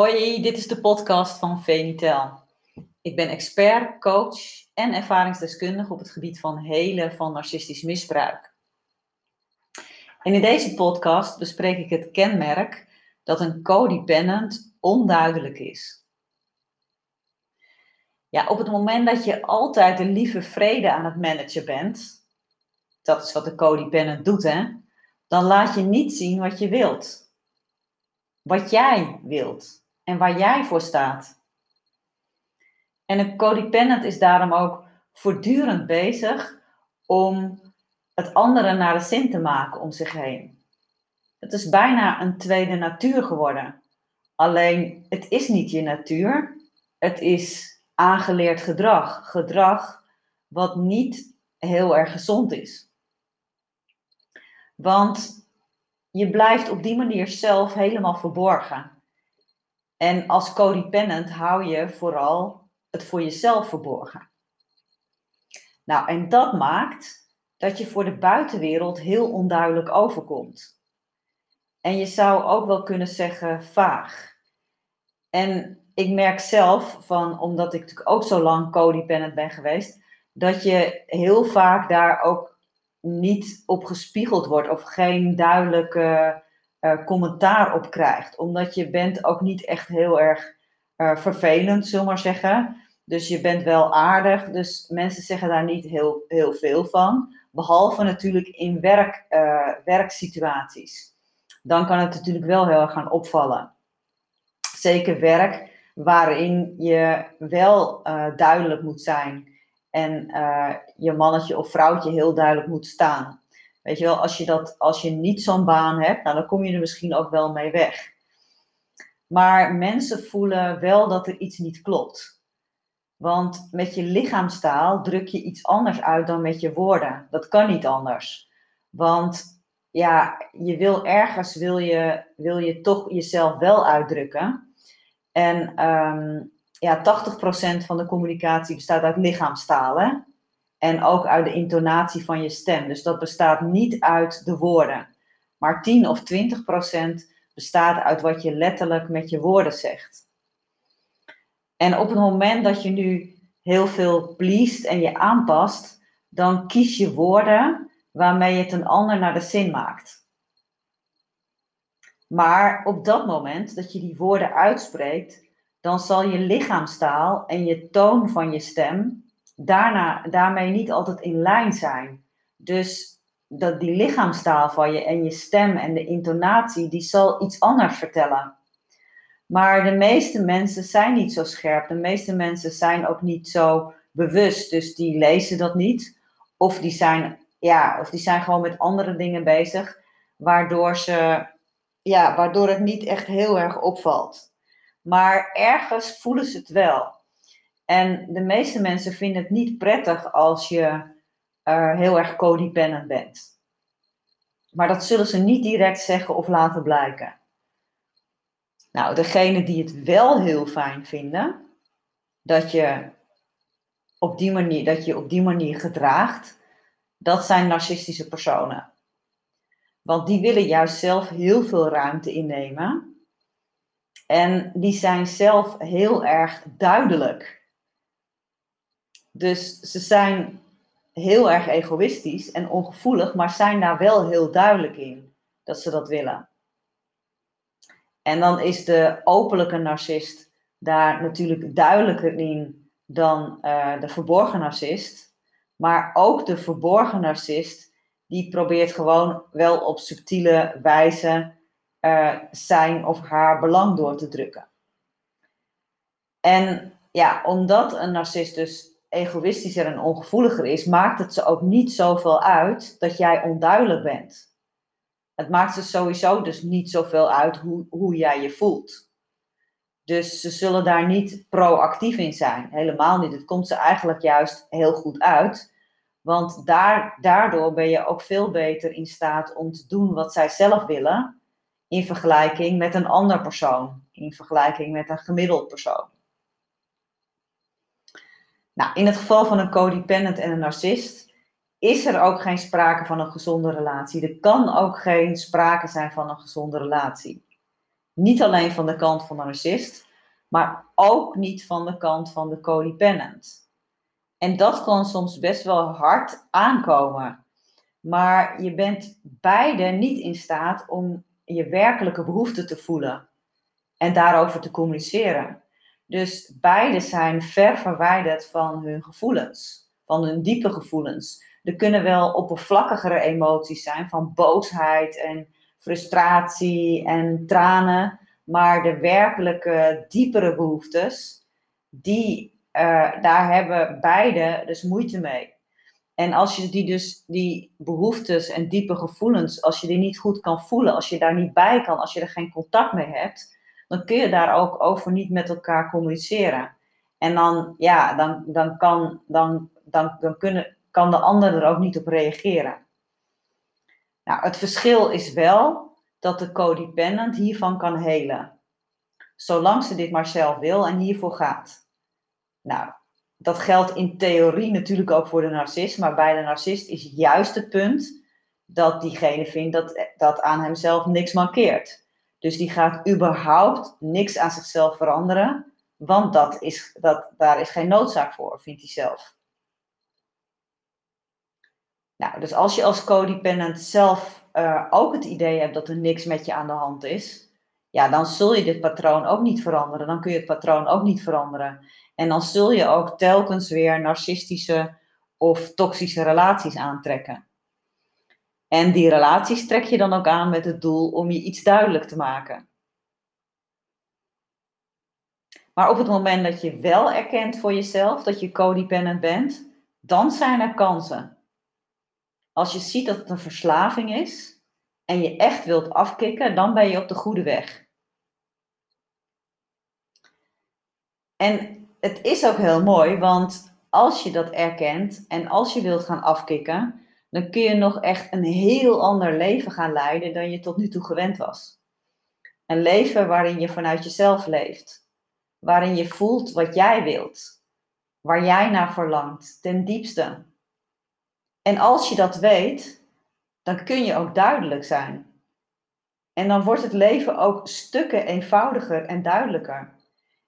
Hoi, dit is de podcast van Venitel. Ik ben expert, coach en ervaringsdeskundige op het gebied van helen van narcistisch misbruik. En in deze podcast bespreek ik het kenmerk dat een codependent onduidelijk is. Ja, op het moment dat je altijd de lieve vrede aan het managen bent, dat is wat de codependent doet, hè, dan laat je niet zien wat je wilt. Wat jij wilt en waar jij voor staat. En een codependent is daarom ook voortdurend bezig om het andere naar de zin te maken om zich heen. Het is bijna een tweede natuur geworden. Alleen het is niet je natuur, het is aangeleerd gedrag. Gedrag wat niet heel erg gezond is. Want je blijft op die manier zelf helemaal verborgen. En als codependent hou je vooral het voor jezelf verborgen. Nou, en dat maakt dat je voor de buitenwereld heel onduidelijk overkomt. En je zou ook wel kunnen zeggen vaag. En ik merk zelf van, omdat ik natuurlijk ook zo lang codependent ben geweest, dat je heel vaak daar ook niet op gespiegeld wordt of geen duidelijke uh, commentaar op krijgt. Omdat je bent ook niet echt heel erg uh, vervelend, zullen we maar zeggen. Dus je bent wel aardig. Dus mensen zeggen daar niet heel, heel veel van. Behalve natuurlijk in werk, uh, werksituaties. Dan kan het natuurlijk wel heel erg gaan opvallen. Zeker werk waarin je wel duidelijk moet zijn. En je mannetje of vrouwtje heel duidelijk moet staan. Weet je wel, als je, dat, als je niet zo'n baan hebt, nou, dan kom je er misschien ook wel mee weg. Maar mensen voelen wel dat er iets niet klopt. Want met je lichaamstaal druk je iets anders uit dan met je woorden. Dat kan niet anders. Want ja, je wil ergens wil je, wil je toch jezelf wel uitdrukken. En um, ja, 80% van de communicatie bestaat uit lichaamstaal. En ook uit de intonatie van je stem. Dus dat bestaat niet uit de woorden. Maar 10 of 20 procent bestaat uit wat je letterlijk met je woorden zegt. En op het moment dat je nu heel veel pleest en je aanpast, dan kies je woorden waarmee je het een ander naar de zin maakt. Maar op dat moment dat je die woorden uitspreekt, dan zal je lichaamstaal en je toon van je stem daarna, daarmee niet altijd in lijn zijn. Dus dat die lichaamstaal van je en je stem en de intonatie, die zal iets anders vertellen. Maar de meeste mensen zijn niet zo scherp. De meeste mensen zijn ook niet zo bewust. Dus die lezen dat niet. Of die zijn, ja, of die zijn gewoon met andere dingen bezig. Waardoor, ze, ja, waardoor het niet echt heel erg opvalt. Maar ergens voelen ze het wel. En de meeste mensen vinden het niet prettig als je uh, heel erg codependent bent. Maar dat zullen ze niet direct zeggen of laten blijken. Nou, degene die het wel heel fijn vinden, dat je op die manier, dat je op die manier gedraagt, dat zijn narcistische personen. Want die willen juist zelf heel veel ruimte innemen. En die zijn zelf heel erg duidelijk. Dus ze zijn heel erg egoïstisch en ongevoelig, maar zijn daar wel heel duidelijk in dat ze dat willen. En dan is de openlijke narcist daar natuurlijk duidelijker in dan uh, de verborgen narcist. Maar ook de verborgen narcist, die probeert gewoon wel op subtiele wijze uh, zijn of haar belang door te drukken. En ja, omdat een narcist dus egoïstischer en ongevoeliger is, maakt het ze ook niet zoveel uit dat jij onduidelijk bent. Het maakt ze sowieso dus niet zoveel uit hoe, hoe jij je voelt. Dus ze zullen daar niet proactief in zijn. Helemaal niet. Het komt ze eigenlijk juist heel goed uit. Want daar, daardoor ben je ook veel beter in staat om te doen wat zij zelf willen. In vergelijking met een ander persoon. In vergelijking met een gemiddeld persoon. Nou, in het geval van een codependent en een narcist is er ook geen sprake van een gezonde relatie. Er kan ook geen sprake zijn van een gezonde relatie. Niet alleen van de kant van de narcist, maar ook niet van de kant van de codependent. En dat kan soms best wel hard aankomen. Maar je bent beide niet in staat om je werkelijke behoeften te voelen en daarover te communiceren. Dus beide zijn ver verwijderd van hun gevoelens, van hun diepe gevoelens. Er kunnen wel oppervlakkigere emoties zijn van boosheid en frustratie en tranen, maar de werkelijke diepere behoeftes, die, uh, daar hebben beide dus moeite mee. En als je die dus, die behoeftes en diepe gevoelens, als je die niet goed kan voelen, als je daar niet bij kan, als je er geen contact mee hebt, dan kun je daar ook over niet met elkaar communiceren. En dan, ja, dan, dan, kan, dan, dan, dan kunnen, kan de ander er ook niet op reageren. Nou, het verschil is wel dat de codependent hiervan kan helen. Zolang ze dit maar zelf wil en hiervoor gaat. Nou, dat geldt in theorie natuurlijk ook voor de narcist, maar bij de narcist is juist het punt dat diegene vindt dat, dat aan hemzelf niks mankeert. Dus die gaat überhaupt niks aan zichzelf veranderen, want dat is, dat, daar is geen noodzaak voor, vindt hij zelf. Nou, dus als je als codependent zelf uh, ook het idee hebt dat er niks met je aan de hand is, ja, dan zul je dit patroon ook niet veranderen. Dan kun je het patroon ook niet veranderen. En dan zul je ook telkens weer narcistische of toxische relaties aantrekken. En die relaties trek je dan ook aan met het doel om je iets duidelijk te maken. Maar op het moment dat je wel erkent voor jezelf dat je codependent bent, dan zijn er kansen. Als je ziet dat het een verslaving is en je echt wilt afkicken, dan ben je op de goede weg. En het is ook heel mooi, want als je dat erkent en als je wilt gaan afkicken, dan kun je nog echt een heel ander leven gaan leiden dan je tot nu toe gewend was. Een leven waarin je vanuit jezelf leeft, waarin je voelt wat jij wilt, waar jij naar verlangt, ten diepste. En als je dat weet, dan kun je ook duidelijk zijn. En dan wordt het leven ook stukken eenvoudiger en duidelijker.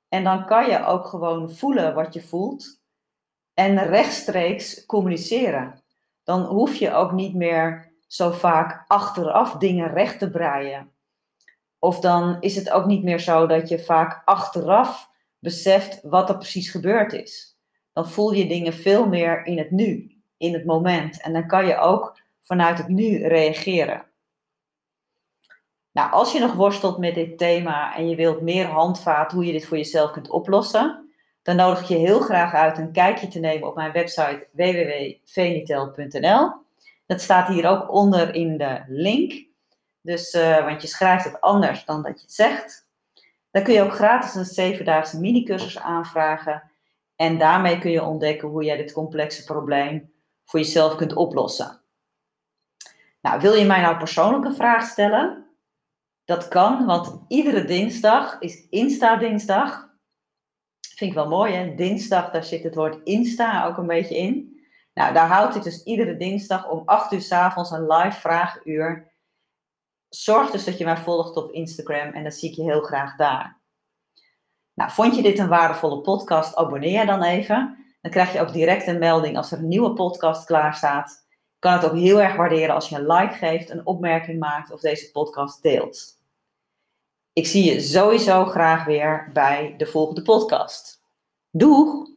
En dan kan je ook gewoon voelen wat je voelt en rechtstreeks communiceren. Dan hoef je ook niet meer zo vaak achteraf dingen recht te breien. Of dan is het ook niet meer zo dat je vaak achteraf beseft wat er precies gebeurd is. Dan voel je dingen veel meer in het nu, in het moment. En dan kan je ook vanuit het nu reageren. Nou, als je nog worstelt met dit thema en je wilt meer handvaat hoe je dit voor jezelf kunt oplossen, dan nodig ik je heel graag uit een kijkje te nemen op mijn website www.venitel.nl. Dat staat hier ook onder in de link. Dus, uh, want je schrijft het anders dan dat je het zegt. Dan kun je ook gratis een zevendaagse minicursus aanvragen. En daarmee kun je ontdekken hoe jij dit complexe probleem voor jezelf kunt oplossen. Nou, wil je mij nou persoonlijk een vraag stellen? Dat kan, want iedere dinsdag is Insta-dinsdag. Vind ik wel mooi, hè? Dinsdag, daar zit het woord Insta ook een beetje in. Nou, daar houdt ik dus iedere dinsdag om 8 uur s avonds een live vragenuur. Zorg dus dat je mij volgt op Instagram en dan zie ik je heel graag daar. Nou, vond je dit een waardevolle podcast? Abonneer je dan even. Dan krijg je ook direct een melding als er een nieuwe podcast klaar staat kan het ook heel erg waarderen als je een like geeft, een opmerking maakt of deze podcast deelt. Ik zie je sowieso graag weer bij de volgende podcast. Doeg!